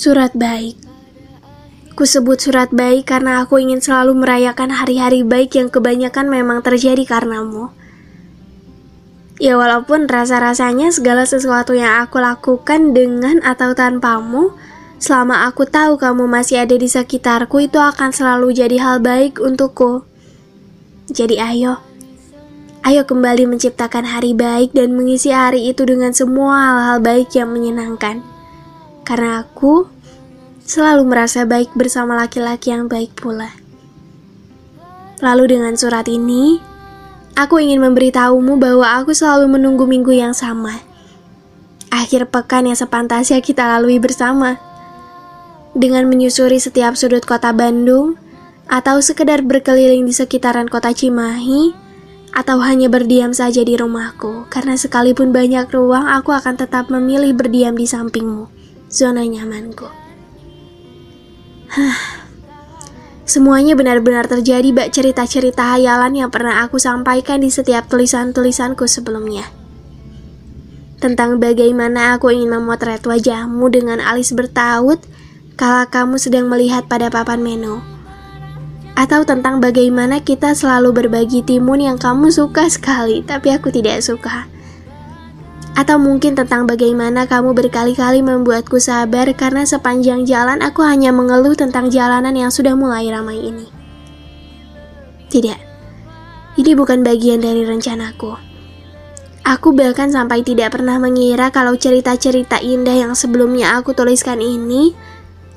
Surat baik. Ku sebut surat baik karena aku ingin selalu merayakan hari-hari baik yang kebanyakan memang terjadi karenamu. Ya walaupun rasa-rasanya segala sesuatu yang aku lakukan dengan atau tanpamu, selama aku tahu kamu masih ada di sekitarku itu akan selalu jadi hal baik untukku. Jadi ayo, ayo kembali menciptakan hari baik dan mengisi hari itu dengan semua hal-hal baik yang menyenangkan. Karena aku selalu merasa baik bersama laki-laki yang baik pula. Lalu dengan surat ini, Aku ingin memberitahumu bahwa aku selalu menunggu minggu yang sama. Akhir pekan yang sepantasnya kita lalui bersama. Dengan menyusuri setiap sudut kota Bandung, atau sekedar berkeliling di sekitaran kota Cimahi, atau hanya berdiam saja di rumahku, karena sekalipun banyak ruang, aku akan tetap memilih berdiam di sampingmu, zona nyamanku. Hah. Semuanya benar-benar terjadi bak cerita-cerita hayalan yang pernah aku sampaikan di setiap tulisan-tulisanku sebelumnya. Tentang bagaimana aku ingin memotret wajahmu dengan alis bertaut kala kamu sedang melihat pada papan menu. Atau tentang bagaimana kita selalu berbagi timun yang kamu suka sekali, tapi aku tidak suka atau mungkin tentang bagaimana kamu berkali-kali membuatku sabar karena sepanjang jalan aku hanya mengeluh tentang jalanan yang sudah mulai ramai ini. Tidak, ini bukan bagian dari rencanaku. Aku bahkan sampai tidak pernah mengira kalau cerita-cerita indah yang sebelumnya aku tuliskan ini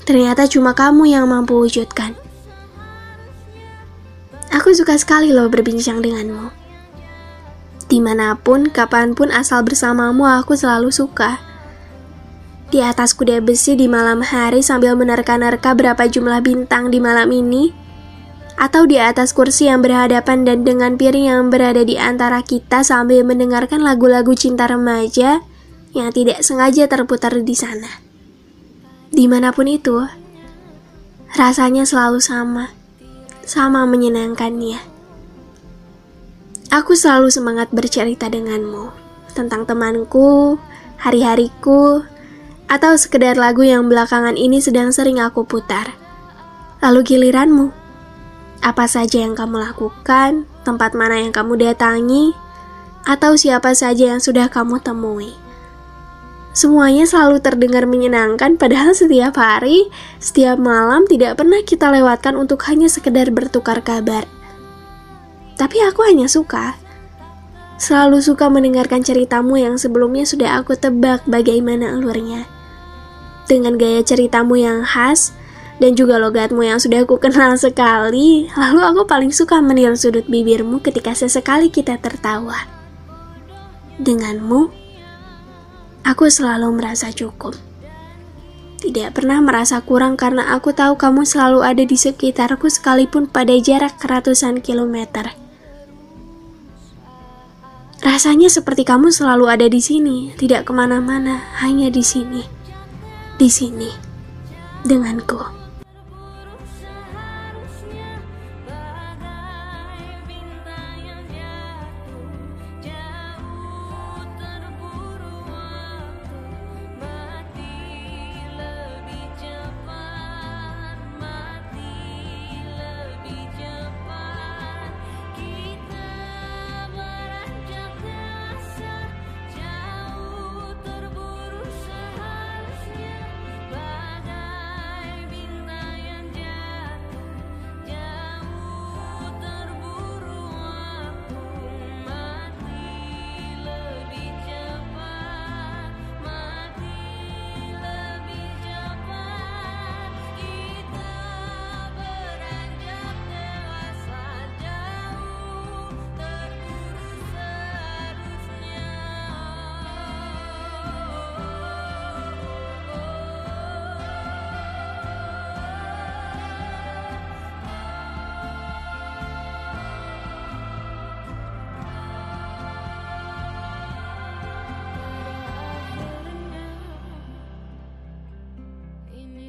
ternyata cuma kamu yang mampu wujudkan. Aku suka sekali loh berbincang denganmu. Di mana pun, kapan pun asal bersamamu aku selalu suka. Di atas kuda besi di malam hari sambil menerka-nerka berapa jumlah bintang di malam ini, atau di atas kursi yang berhadapan dan dengan piring yang berada di antara kita sambil mendengarkan lagu-lagu cinta remaja yang tidak sengaja terputar di sana. Di mana pun itu, rasanya selalu sama, sama menyenangkannya. Aku selalu semangat bercerita denganmu tentang temanku, hari-hariku, atau sekedar lagu yang belakangan ini sedang sering aku putar. Lalu giliranmu, apa saja yang kamu lakukan, tempat mana yang kamu datangi, atau siapa saja yang sudah kamu temui. Semuanya selalu terdengar menyenangkan padahal setiap hari, setiap malam tidak pernah kita lewatkan untuk hanya sekedar bertukar kabar. Tapi aku hanya suka. Selalu suka mendengarkan ceritamu yang sebelumnya sudah aku tebak bagaimana alurnya. Dengan gaya ceritamu yang khas, dan juga logatmu yang sudah aku kenal sekali, lalu aku paling suka meniru sudut bibirmu ketika sesekali kita tertawa. Denganmu, aku selalu merasa cukup. Tidak pernah merasa kurang karena aku tahu kamu selalu ada di sekitarku sekalipun pada jarak ratusan kilometer. Rasanya seperti kamu selalu ada di sini, tidak ke mana-mana, hanya di sini, di sini, denganku.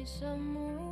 Semua